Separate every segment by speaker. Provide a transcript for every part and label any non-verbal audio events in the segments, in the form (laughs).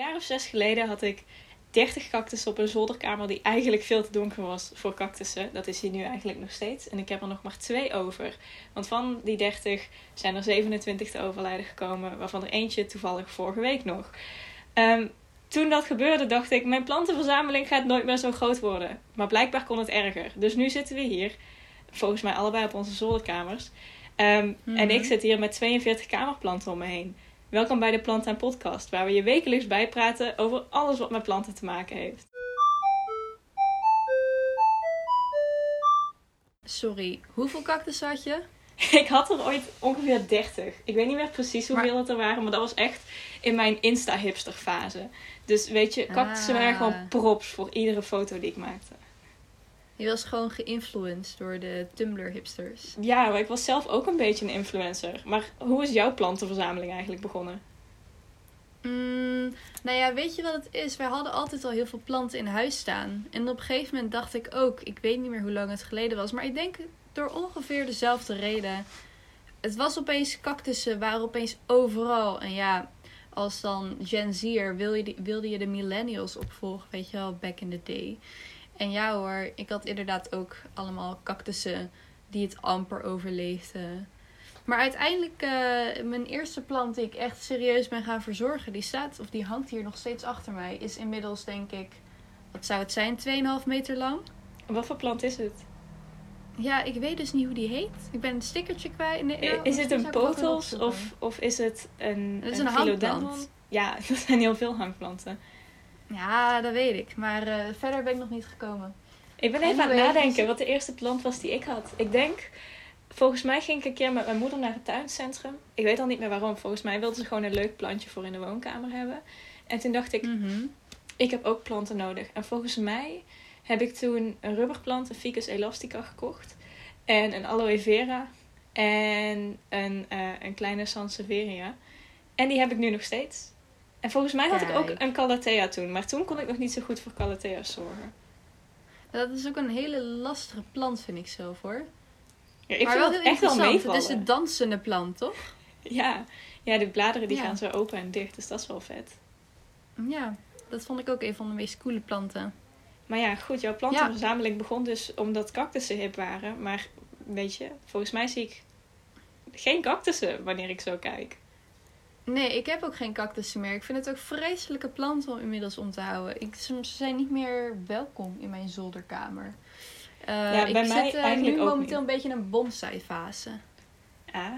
Speaker 1: jaar of zes geleden had ik 30 cactussen op een zolderkamer die eigenlijk veel te donker was voor cactussen. Dat is hier nu eigenlijk nog steeds. En ik heb er nog maar twee over. Want van die 30 zijn er 27 te overlijden gekomen, waarvan er eentje toevallig vorige week nog. Ehm, toen dat gebeurde, dacht ik: mijn plantenverzameling gaat nooit meer zo groot worden. Maar blijkbaar kon het erger. Dus nu zitten we hier, volgens mij allebei op onze zolderkamers. Ehm, En ik
Speaker 2: Mhm.
Speaker 1: zit hier met 42 kamerplanten om me heen. Welkom bij de Plant en Podcast, waar we je wekelijks bijpraten over alles wat met planten te maken heeft.
Speaker 2: Sorry, hoeveel cactus had je? (laughs)
Speaker 1: Ik had er ooit ongeveer 30. Ik weet niet meer precies hoeveel het er waren, maar dat was echt in mijn Insta-hipster fase. Dus weet je, cactussen waren
Speaker 2: Ah.
Speaker 1: gewoon props voor iedere foto die ik maakte.
Speaker 2: Je was gewoon geïnfluenced door de Tumblr-hipsters.
Speaker 1: Ja, maar ik was zelf ook een beetje een influencer. Maar hoe is jouw plantenverzameling eigenlijk begonnen?
Speaker 2: Mm, nou ja, weet je wat het is? Wij hadden altijd al heel veel planten in huis staan. En op een gegeven moment dacht ik ook, ik weet niet meer hoe lang het geleden was, maar ik denk door ongeveer dezelfde reden. Het was opeens cactussen, waren opeens overal. En ja, als dan Gen Z'er wil je die- wilde je de millennials opvolgen, weet je wel, back in the day. En ja hoor, ik had inderdaad ook allemaal cactussen die het amper overleefden. Maar uiteindelijk, eh, mijn eerste plant die ik echt serieus ben gaan verzorgen, die staat, of die hangt hier nog steeds achter mij, is inmiddels denk ik, wat zou het zijn, 2,5 meter lang.
Speaker 1: Wat voor plant is het?
Speaker 2: Ja, ik weet dus niet hoe die heet. Ik ben een stickertje kwijt. Nee, nou,
Speaker 1: is het een
Speaker 2: opzoeken.
Speaker 1: of, of is het een,
Speaker 2: Het is een hangplant.
Speaker 1: Ja, (laughs) er zijn heel veel hangplanten.
Speaker 2: Ja, dat weet ik. Maar eh, verder ben ik nog niet gekomen.
Speaker 1: Ik ben even aan het nadenken
Speaker 2: dus-
Speaker 1: wat de eerste plant was die ik had. Ik denk, volgens mij ging ik een keer met mijn moeder naar het tuincentrum. Ik weet al niet meer waarom. Volgens mij wilde ze gewoon een leuk plantje voor in de woonkamer hebben. En toen dacht ik,
Speaker 2: Mhm.
Speaker 1: ik heb ook planten nodig. En volgens mij heb ik toen een rubberplant, een Ficus elastica, gekocht. En een aloe vera. En een, eh, een kleine Sansevieria. En die heb ik nu nog steeds. En volgens mij had ik ook een Calathea toen. Maar toen kon ik nog niet zo goed voor Calathea's zorgen.
Speaker 2: Dat is ook een hele lastige plant, vind ik zelf hoor.
Speaker 1: Ja, ik
Speaker 2: maar
Speaker 1: vind
Speaker 2: wel
Speaker 1: het
Speaker 2: heel
Speaker 1: echt wel
Speaker 2: interessant.
Speaker 1: meevallen.
Speaker 2: Het is een dansende plant, toch?
Speaker 1: Ja. ja, de bladeren die
Speaker 2: Ja.
Speaker 1: gaan zo open en dicht. Dus dat is wel vet.
Speaker 2: Ja, dat vond ik ook een van de meest coole planten.
Speaker 1: Maar ja, goed. Jouw plantenverzameling begon dus omdat cactussen hip waren. Maar weet je, volgens mij zie ik geen cactussen wanneer ik zo kijk.
Speaker 2: Nee, ik heb ook geen cactussen meer. Ik vind het ook vreselijke planten om inmiddels om te houden. Ik, ze zijn niet meer welkom in mijn zolderkamer.
Speaker 1: Ja,
Speaker 2: ik
Speaker 1: bij mij
Speaker 2: zit eh,
Speaker 1: eigenlijk
Speaker 2: nu
Speaker 1: ook
Speaker 2: momenteel
Speaker 1: niet.
Speaker 2: een beetje in een bonsai fase.
Speaker 1: Ah.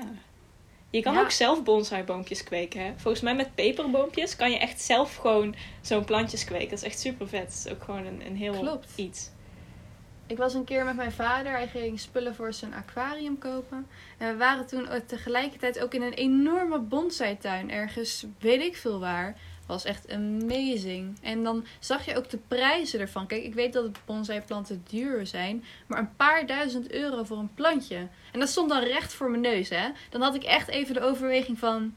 Speaker 1: Je kan
Speaker 2: Ja.
Speaker 1: ook zelf bonsaiboompjes kweken, hè? Volgens mij met peperboompjes kan je echt zelf gewoon zo'n plantjes kweken. Dat is echt super vet. Dat is ook gewoon een, een heel
Speaker 2: Klopt.
Speaker 1: iets.
Speaker 2: Ik was een keer met mijn vader. Hij ging spullen voor zijn aquarium kopen. En we waren toen tegelijkertijd ook in een enorme bonsai-tuin. Ergens, weet ik veel waar. Was echt amazing. En dan zag je ook de prijzen ervan. Kijk, ik weet dat bonsai-planten duur zijn. Maar een paar duizend euro voor een plantje. En dat stond dan recht voor mijn neus, hè. Dan had ik echt even de overweging van...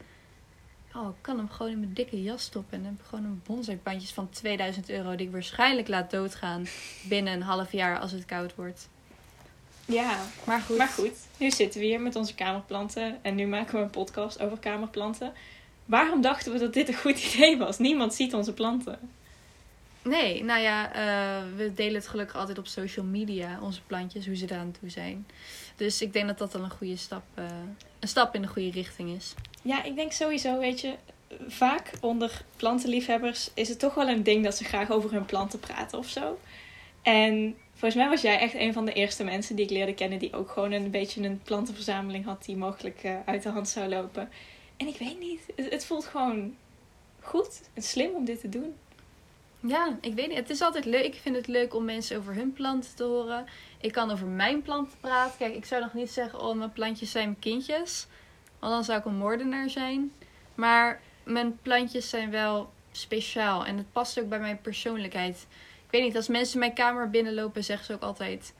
Speaker 2: Oh, ik kan hem gewoon in mijn dikke jas stoppen. En dan heb ik gewoon een bonsai-plantjes van 2000 euro... die ik waarschijnlijk laat doodgaan binnen een half jaar als het koud wordt.
Speaker 1: Ja,
Speaker 2: Maar goed.
Speaker 1: maar goed. Nu zitten we hier met onze kamerplanten. En nu maken we een podcast over kamerplanten. Waarom dachten we dat dit een goed (laughs) idee was? Niemand ziet onze planten.
Speaker 2: Nee, nou ja, eh, we delen het gelukkig altijd op social media, onze plantjes, hoe ze eraan toe zijn. Dus ik denk dat dat dan een goede stap, eh, een stap in de goede richting is.
Speaker 1: Ja, ik denk sowieso, weet je, vaak onder plantenliefhebbers is het toch wel een ding dat ze graag over hun planten praten of zo. En volgens mij was jij echt een van de eerste mensen die ik leerde kennen die ook gewoon een beetje een plantenverzameling had die mogelijk eh, uit de hand zou lopen. En ik weet niet, het, het voelt gewoon goed en slim om dit te doen.
Speaker 2: Ja, ik weet niet. Het is altijd leuk. Ik vind het leuk om mensen over hun planten te horen. Ik kan over mijn planten praten. Kijk, ik zou nog niet zeggen, oh, mijn plantjes zijn mijn kindjes. Want dan zou ik een moordenaar zijn. Maar mijn plantjes zijn wel speciaal. En het past ook bij mijn persoonlijkheid. Ik weet niet, als mensen mijn kamer binnenlopen, zeggen ze ook altijd...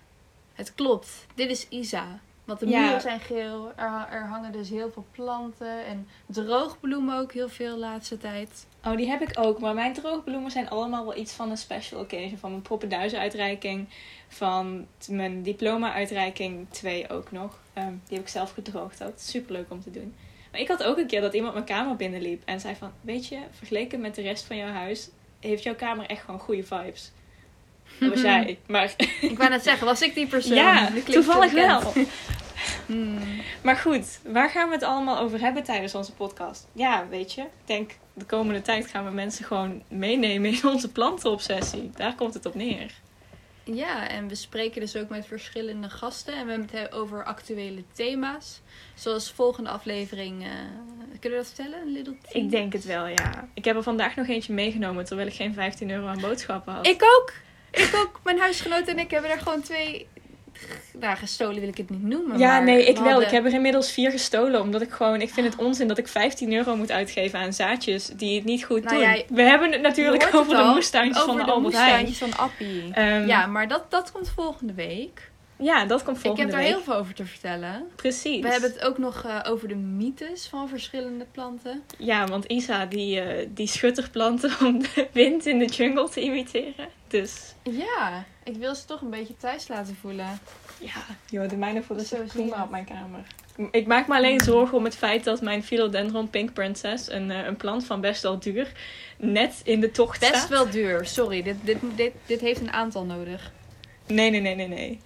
Speaker 2: Het klopt, dit is Isa. Want de
Speaker 1: Ja.
Speaker 2: muren zijn geel. Er, er hangen dus heel veel planten. En droogbloemen ook heel veel de laatste tijd.
Speaker 1: Oh, die heb ik ook. Maar mijn droogbloemen zijn allemaal wel iets van een special occasion. Van mijn poppenduizenuitreiking. Van mijn diploma-uitreiking. Twee ook nog. Ehm, die heb ik zelf gedroogd ook. Super leuk om te doen. Maar ik had ook een keer dat iemand mijn kamer binnenliep en zei van... Weet je, vergeleken met de rest van jouw huis... heeft jouw kamer echt gewoon goede vibes. Dat was (laughs) jij. Maar
Speaker 2: Ik wou net zeggen, was ik die persoon?
Speaker 1: ja, toevallig wel. (laughs)
Speaker 2: Hmm. (laughs)
Speaker 1: Maar goed, waar gaan we het allemaal over hebben tijdens onze podcast? Ja, weet je, ik denk de komende tijd gaan we mensen gewoon meenemen in onze plantenobsessie. Daar komt het op neer.
Speaker 2: Ja, en we spreken dus ook met verschillende gasten. En we hebben het over actuele thema's. Zoals volgende aflevering. eh, kunnen we dat vertellen? Een little tease?
Speaker 1: Ik denk het wel, ja. Ik heb er vandaag nog eentje meegenomen terwijl ik geen 15 euro aan boodschappen had.
Speaker 2: Ik ook! Ik ook. Mijn huisgenoot en ik hebben er gewoon twee... Nou, gestolen wil ik het niet noemen.
Speaker 1: ja,
Speaker 2: maar
Speaker 1: nee, ik
Speaker 2: we
Speaker 1: wel.
Speaker 2: hadden-
Speaker 1: Ik heb er inmiddels vier gestolen. Omdat ik gewoon, ik vind het onzin dat ik 15 euro moet uitgeven aan zaadjes die het niet goed
Speaker 2: Nou
Speaker 1: doen. we hebben het natuurlijk
Speaker 2: het
Speaker 1: over de moestuintjes van de,
Speaker 2: de
Speaker 1: Albert Heijn.
Speaker 2: moestuintjes van Appie.
Speaker 1: Ehm,
Speaker 2: ja, maar dat, dat komt volgende week.
Speaker 1: Ja, dat komt
Speaker 2: Ik
Speaker 1: volgende
Speaker 2: heb daar
Speaker 1: week.
Speaker 2: heel veel over te vertellen.
Speaker 1: Precies.
Speaker 2: We hebben het ook nog eh, over de mythes van verschillende planten.
Speaker 1: Ja, want Isa die, eh, die schudt er planten (laughs) om de wind in de jungle te imiteren. Dus
Speaker 2: Ja, ik wil ze toch een beetje thuis laten voelen.
Speaker 1: ja, joh, de mijne voelen
Speaker 2: Zo
Speaker 1: zich prima op mijn kamer. Ik maak me alleen zorgen om het feit dat mijn Philodendron Pink Princess, een, eh, een plant van best wel duur, net in de tocht
Speaker 2: Best
Speaker 1: staat.
Speaker 2: wel duur, sorry. Dit, dit, dit, dit heeft een aantal nodig.
Speaker 1: Nee, nee, nee, nee, nee.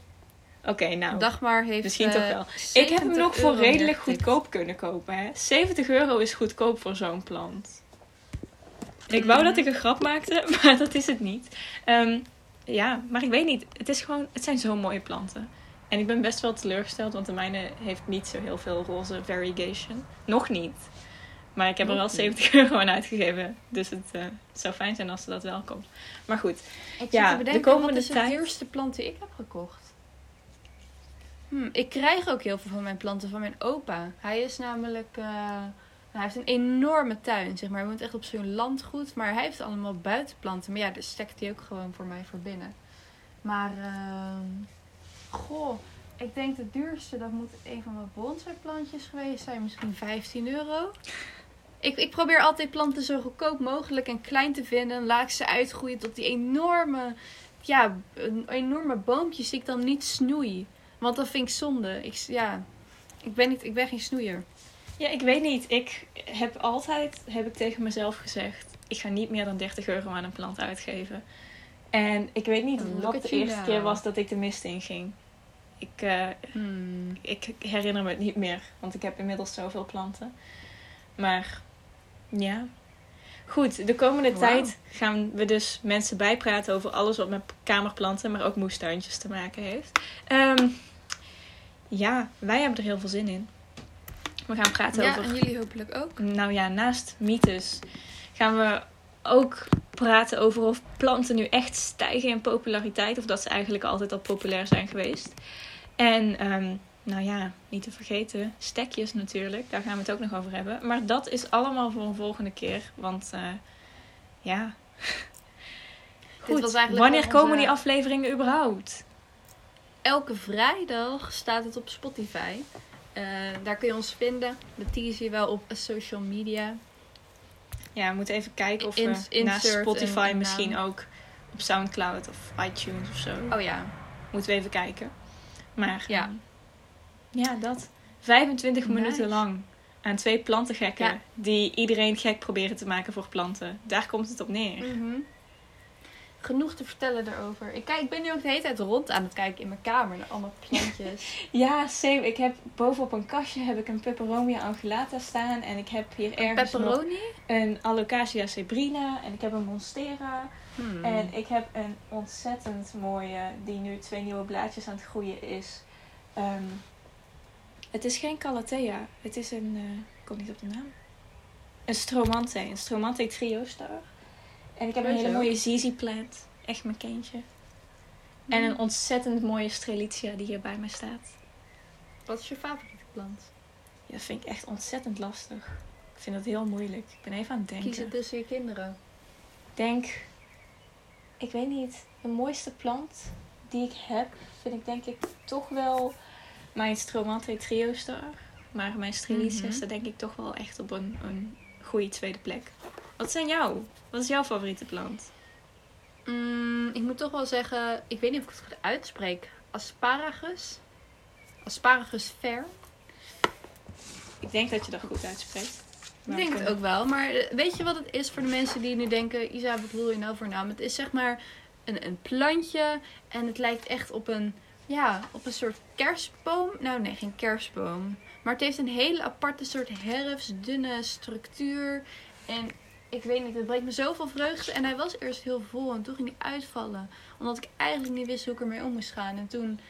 Speaker 1: Oké, nou.
Speaker 2: Dagmar heeft.
Speaker 1: Misschien
Speaker 2: eh,
Speaker 1: toch wel. Ik heb hem
Speaker 2: 70
Speaker 1: nog voor redelijk goedkoop kunnen kopen. Hè? 70 euro is goedkoop voor zo'n plant. Ik wou dat ik een grap maakte, (laughs) maar dat is het niet. Ehm, ja, maar ik weet niet. Het, is gewoon, het zijn zo mooie planten. En ik ben best wel teleurgesteld, want de mijne heeft niet zo heel veel roze variegation. Nog niet. Maar ik heb er wel
Speaker 2: niet.
Speaker 1: 70 (laughs) euro aan uitgegeven. Dus het eh, zou fijn zijn als ze dat wel komt. Maar goed,
Speaker 2: Ik
Speaker 1: Ja, de komende
Speaker 2: wat is
Speaker 1: tijd-
Speaker 2: de duurste plant die ik heb gekocht? Hm, ik krijg ook heel veel van mijn planten van mijn opa. Hij is namelijk... eh, hij heeft een enorme tuin, zeg maar. Hij woont echt op zo'n landgoed. Maar hij heeft allemaal buitenplanten. Maar ja, daar stekt hij ook gewoon voor mij voor binnen. Maar, ehm, goh, ik denk de duurste, dat moet een van mijn bonsai-plantjes geweest zijn. Misschien 15 euro. Ik, ik probeer altijd planten zo goedkoop mogelijk en klein te vinden. En laat ze uitgroeien tot die enorme, ja, enorme boompjes die ik dan niet snoei. Want dat vind ik zonde. Ik, ja, ik ben, niet, ik ben geen snoeier.
Speaker 1: Ja, ik weet niet. Ik heb altijd heb ik tegen mezelf gezegd: ik ga niet meer dan 30 euro aan een plant uitgeven. En ik weet niet
Speaker 2: Look
Speaker 1: wat
Speaker 2: at
Speaker 1: de eerste keer was dat ik de mist inging. Ik, eh,
Speaker 2: Hmm.
Speaker 1: ik herinner me het niet meer, want ik heb inmiddels zoveel planten. Maar ja. Goed, de komende tijd gaan we dus mensen bijpraten over alles wat met kamerplanten, maar ook moestuintjes te maken heeft. Ehm, ja, wij hebben er heel veel zin in. We gaan praten
Speaker 2: Ja,
Speaker 1: over
Speaker 2: en jullie hopelijk ook.
Speaker 1: nou ja, naast mythes gaan we ook praten over of planten nu echt stijgen in populariteit. Of dat ze eigenlijk altijd al populair zijn geweest. En ehm, nou ja, niet te vergeten, stekjes natuurlijk. Daar gaan we het ook nog over hebben. Maar dat is allemaal voor een volgende keer. Want eh, ja. (laughs) Goed,
Speaker 2: was eigenlijk
Speaker 1: wanneer komen die afleveringen überhaupt?
Speaker 2: Elke vrijdag staat het op Spotify. Eh, daar kun je ons vinden. We teasen je wel op social media.
Speaker 1: Ja, we moeten even kijken of we naast Spotify
Speaker 2: een-
Speaker 1: misschien
Speaker 2: naam.
Speaker 1: ook op Soundcloud of iTunes of zo.
Speaker 2: Oh ja.
Speaker 1: Moeten we even kijken. Maar
Speaker 2: Ja.
Speaker 1: ehm, ja, dat. 25
Speaker 2: Nice.
Speaker 1: minuten lang aan twee plantengekken
Speaker 2: Ja.
Speaker 1: die iedereen gek proberen te maken voor planten. Daar komt het op neer.
Speaker 2: Mhm. Genoeg te vertellen daarover. Ik, kijk, ik ben nu ook de hele tijd rond aan het kijken in mijn kamer naar allemaal plantjes. (laughs)
Speaker 1: Ja, same. Ik heb bovenop een kastje heb ik een Peperomia angulata staan. En ik heb hier ergens nog
Speaker 2: Pepperoni?
Speaker 1: een Alocasia zebrina. En ik heb een monstera.
Speaker 2: Hmm.
Speaker 1: En ik heb een ontzettend mooie, die nu twee nieuwe blaadjes aan het groeien is. Ehm, het is geen Calathea. Het is een, eh, ik kom niet op de naam. Een Stromante. Een Stromante trio star. En ik heb een hele mooie Zizi plant. Echt mijn kindje. En een ontzettend mooie Strelitzia die hier bij mij staat.
Speaker 2: Wat is je favoriete plant?
Speaker 1: Ja, dat vind ik echt ontzettend lastig. Ik vind dat heel moeilijk. Ik ben even aan het denken.
Speaker 2: Kies het tussen je kinderen.
Speaker 1: denk, ik weet niet, de mooiste plant die ik heb, vind ik denk ik toch wel mijn Stromante trio star. Maar mijn Strelitzia
Speaker 2: Mhm.
Speaker 1: staat denk ik toch wel echt op een, een goede tweede plek. Wat zijn jouw? Wat is jouw favoriete plant?
Speaker 2: Mm, ik moet toch wel zeggen, ik weet niet of ik het goed uitspreek. Asparagus. Asparagus ver.
Speaker 1: Ik denk dat je dat goed uitspreekt.
Speaker 2: Ik denk het ook wel. Maar eh, weet je wat het is voor de mensen die nu denken... Isa, wat bedoel je nou voor naam? Het is zeg maar een, een plantje. En het lijkt echt op een, ja, op een soort kerstboom. Nou nee, geen kerstboom. Maar het heeft een hele aparte soort herfstdunne structuur. En ik weet niet, het brengt me zoveel vreugde. En hij was eerst heel vol en toen ging hij uitvallen. Omdat ik eigenlijk niet wist hoe ik ermee om moest gaan. En toen,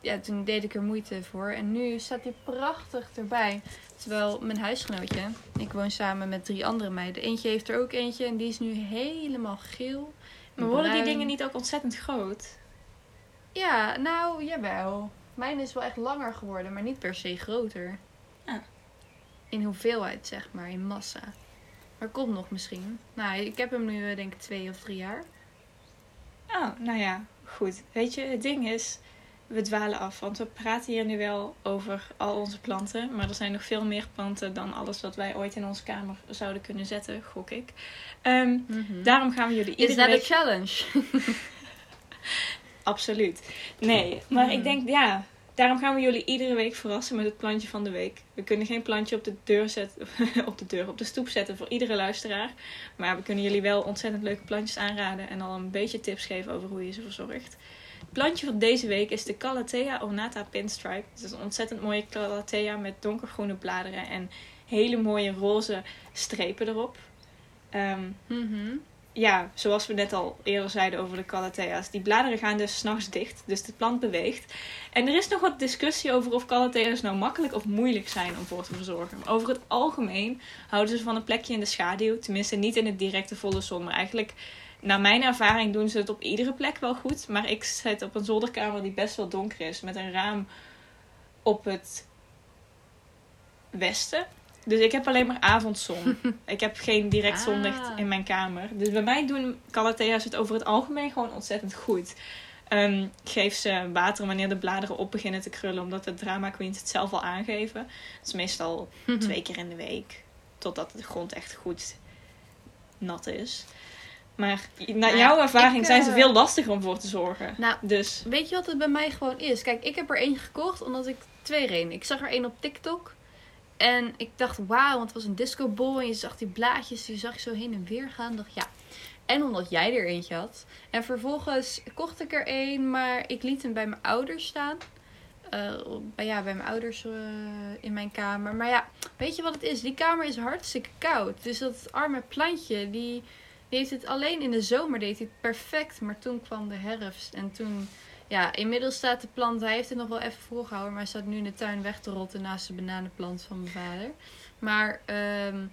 Speaker 2: ja, toen deed ik er moeite voor. En nu staat hij prachtig erbij. Terwijl mijn huisgenootje, ik woon samen met drie andere meiden. Eentje heeft er ook eentje en die is nu helemaal geel.
Speaker 1: Maar worden die dingen niet ook ontzettend groot?
Speaker 2: Ja, nou, jawel. Mijn is wel echt langer geworden, maar niet per se groter.
Speaker 1: Ah.
Speaker 2: In hoeveelheid, zeg maar, in massa. Maar komt nog misschien. Nou, ik heb hem nu eh, denk ik twee of drie jaar.
Speaker 1: Oh, nou ja, goed. Weet je, het ding is, we dwalen af. Want we praten hier nu wel over al onze planten. Maar er zijn nog veel meer planten dan alles wat wij ooit in onze kamer zouden kunnen zetten, gok ik. Ehm, daarom gaan we jullie
Speaker 2: Is
Speaker 1: iedere
Speaker 2: dat
Speaker 1: week...
Speaker 2: een challenge? (laughs)
Speaker 1: Absoluut. Nee, maar
Speaker 2: Mhm.
Speaker 1: ik denk, ja, daarom gaan we jullie iedere week verrassen met het plantje van de week. We kunnen geen plantje op de deur zetten, (laughs) op de deur, op de stoep zetten voor iedere luisteraar. Maar we kunnen jullie wel ontzettend leuke plantjes aanraden en al een beetje tips geven over hoe je ze verzorgt. Het plantje van deze week is de Calathea ornata pinstripe. Het is een ontzettend mooie Calathea met donkergroene bladeren en hele mooie roze strepen erop.
Speaker 2: Mhm.
Speaker 1: Ja, zoals we net al eerder zeiden over de calathea's. Die bladeren gaan dus s'nachts dicht, dus de plant beweegt. En er is nog wat discussie over of calathea's nou makkelijk of moeilijk zijn om voor te verzorgen. Maar over het algemeen houden ze van een plekje in de schaduw. Tenminste niet in het directe volle zon, maar eigenlijk... Naar mijn ervaring doen ze het op iedere plek wel goed. Maar ik zit op een zolderkamer die best wel donker is. Met een raam op het westen. Dus ik heb alleen maar avondzon. (laughs) ik heb geen direct zonlicht
Speaker 2: Ah.
Speaker 1: in mijn kamer. Dus bij mij doen calathea's het over het algemeen gewoon ontzettend goed. Ik geef ze water wanneer de bladeren op beginnen te krullen. Omdat de drama queens het zelf al aangeven. Dat is meestal (laughs) twee keer in de week. Totdat de grond echt goed nat is. Maar naar
Speaker 2: ja,
Speaker 1: jouw ervaring
Speaker 2: ik,
Speaker 1: zijn ze
Speaker 2: eh,
Speaker 1: veel lastiger om voor te zorgen.
Speaker 2: Nou,
Speaker 1: Dus
Speaker 2: Weet je wat het bij mij gewoon is? Kijk, ik heb er één gekocht omdat ik twee redenen. Ik zag er één op TikTok. En ik dacht, wauw, want het was een discobol. En je zag die blaadjes, die zag je zo heen en weer gaan. Dacht, ja. En omdat jij er eentje had. En vervolgens kocht ik er één, maar ik liet hem bij mijn ouders staan. Eh, bij, ja, bij mijn ouders eh, in mijn kamer. Maar ja, weet je wat het is? Die kamer is hartstikke koud. Dus dat arme plantje, die, die heeft het alleen in de zomer deed hij perfect. Maar toen kwam de herfst. En toen, ja, inmiddels staat de plant, hij heeft het nog wel even volgehouden. Maar hij staat nu in de tuin weg te rotten naast de bananenplant van mijn vader. Maar ehm,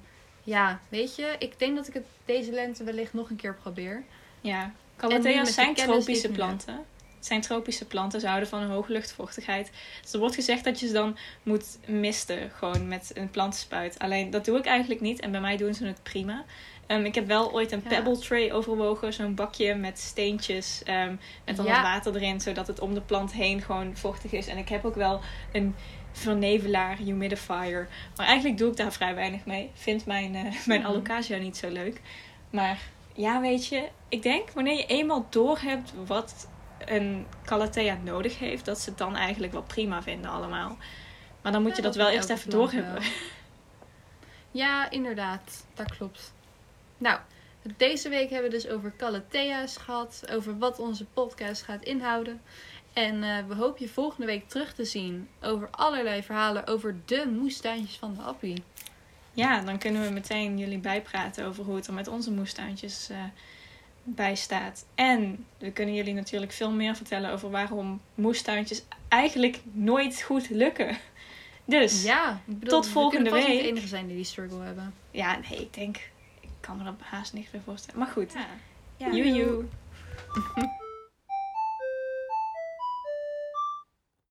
Speaker 2: ja, weet je, ik denk dat ik het deze lente wellicht nog een keer probeer.
Speaker 1: ja, calathea's zijn tropische planten. Het zijn tropische planten. Ze houden van een hoge luchtvochtigheid. Dus er wordt gezegd dat je ze dan moet misten. Gewoon met een plantenspuit. Alleen dat doe ik eigenlijk niet. En bij mij doen ze het prima. Ehm, ik heb wel ooit een pebble tray overwogen. Zo'n bakje met steentjes. ehm, met dan wat water erin. Zodat het om de plant heen gewoon vochtig is. En ik heb ook wel een vernevelaar, humidifier. Maar eigenlijk doe ik daar vrij weinig mee. Vind mijn, eh, (laughs) mijn alocasia niet zo leuk. Maar ja, weet je. Ik denk wanneer je eenmaal door hebt wat een calathea nodig heeft. Dat ze het dan eigenlijk wel prima vinden allemaal. Maar dan moet
Speaker 2: Ja,
Speaker 1: je dat
Speaker 2: dat
Speaker 1: wel eerst even
Speaker 2: plant
Speaker 1: door hebben.
Speaker 2: wel. Ja, inderdaad. Dat klopt. Nou, deze week hebben we dus over calathea's gehad. Over wat onze podcast gaat inhouden. En eh, we hopen je volgende week terug te zien over allerlei verhalen over de moestuintjes van de appie.
Speaker 1: Ja, dan kunnen we meteen jullie bijpraten over hoe het er met onze moestuintjes eh, bij staat. En we kunnen jullie natuurlijk veel meer vertellen over waarom moestuintjes eigenlijk nooit goed lukken. Dus ja,
Speaker 2: Ja, ik bedoel,
Speaker 1: tot volgende
Speaker 2: we
Speaker 1: week.
Speaker 2: de enige zijn die die struggle hebben.
Speaker 1: nee, ik denk, kan me dat haast niet meer voorstellen. Maar goed,
Speaker 2: Ja.
Speaker 1: joe joe. (laughs)